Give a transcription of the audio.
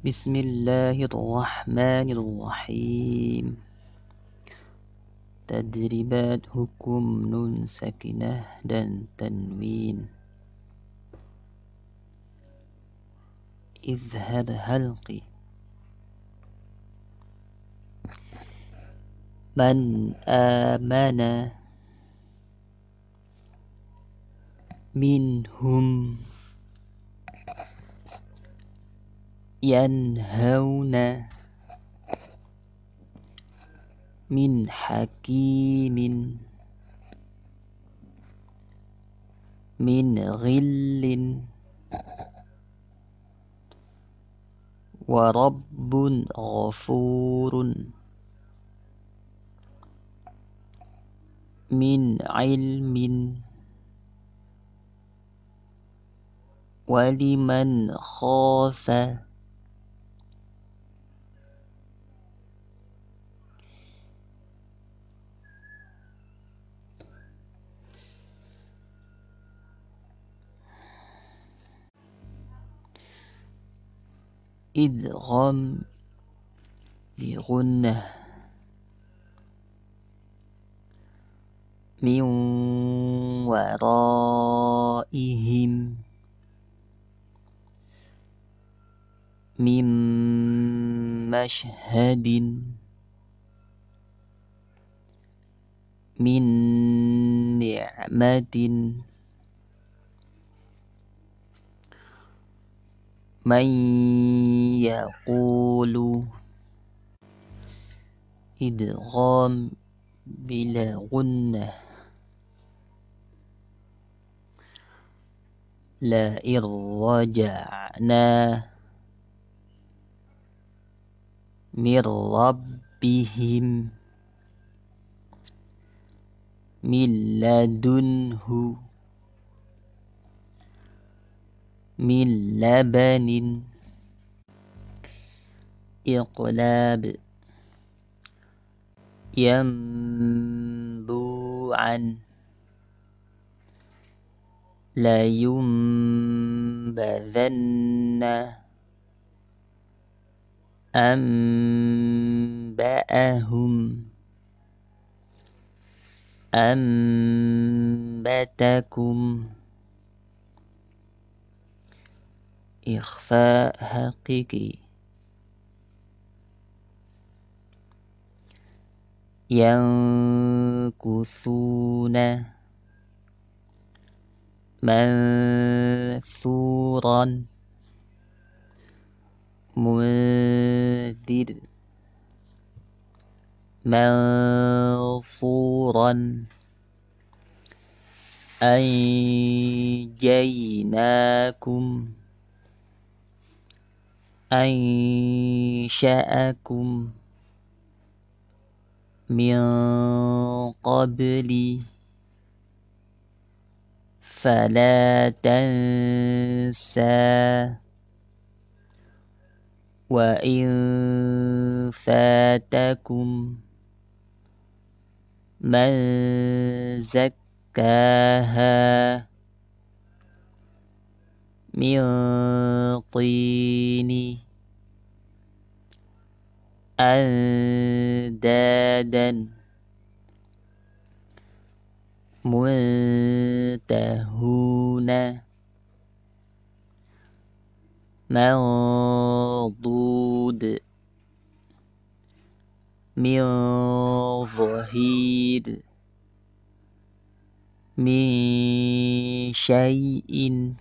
بسم الله الرحمن الرحيم. تدريبات حكم نون سكنة dan تنوين. اذهب هلقي. من آمن منهم ينهون من حكيم من غل ورب غفور من علم ولمن خاف إدغام بغنة. من ورائهم. من مشهد. من نعمة. من يقول إدغام بلا غنة لئن رجعنا من ربهم من لدنه من لبن إقلاب ينبوعا لينبذن أنبأهم أنبتكم إخفاء حقيقي ينكثون منثورا منذر منصورا أنجيناكم أنشأكم من قبل فلا تنسى. وإن فاتكم من زكاها من طين أندادا منتهون. منضود. من ظهير. من شيء.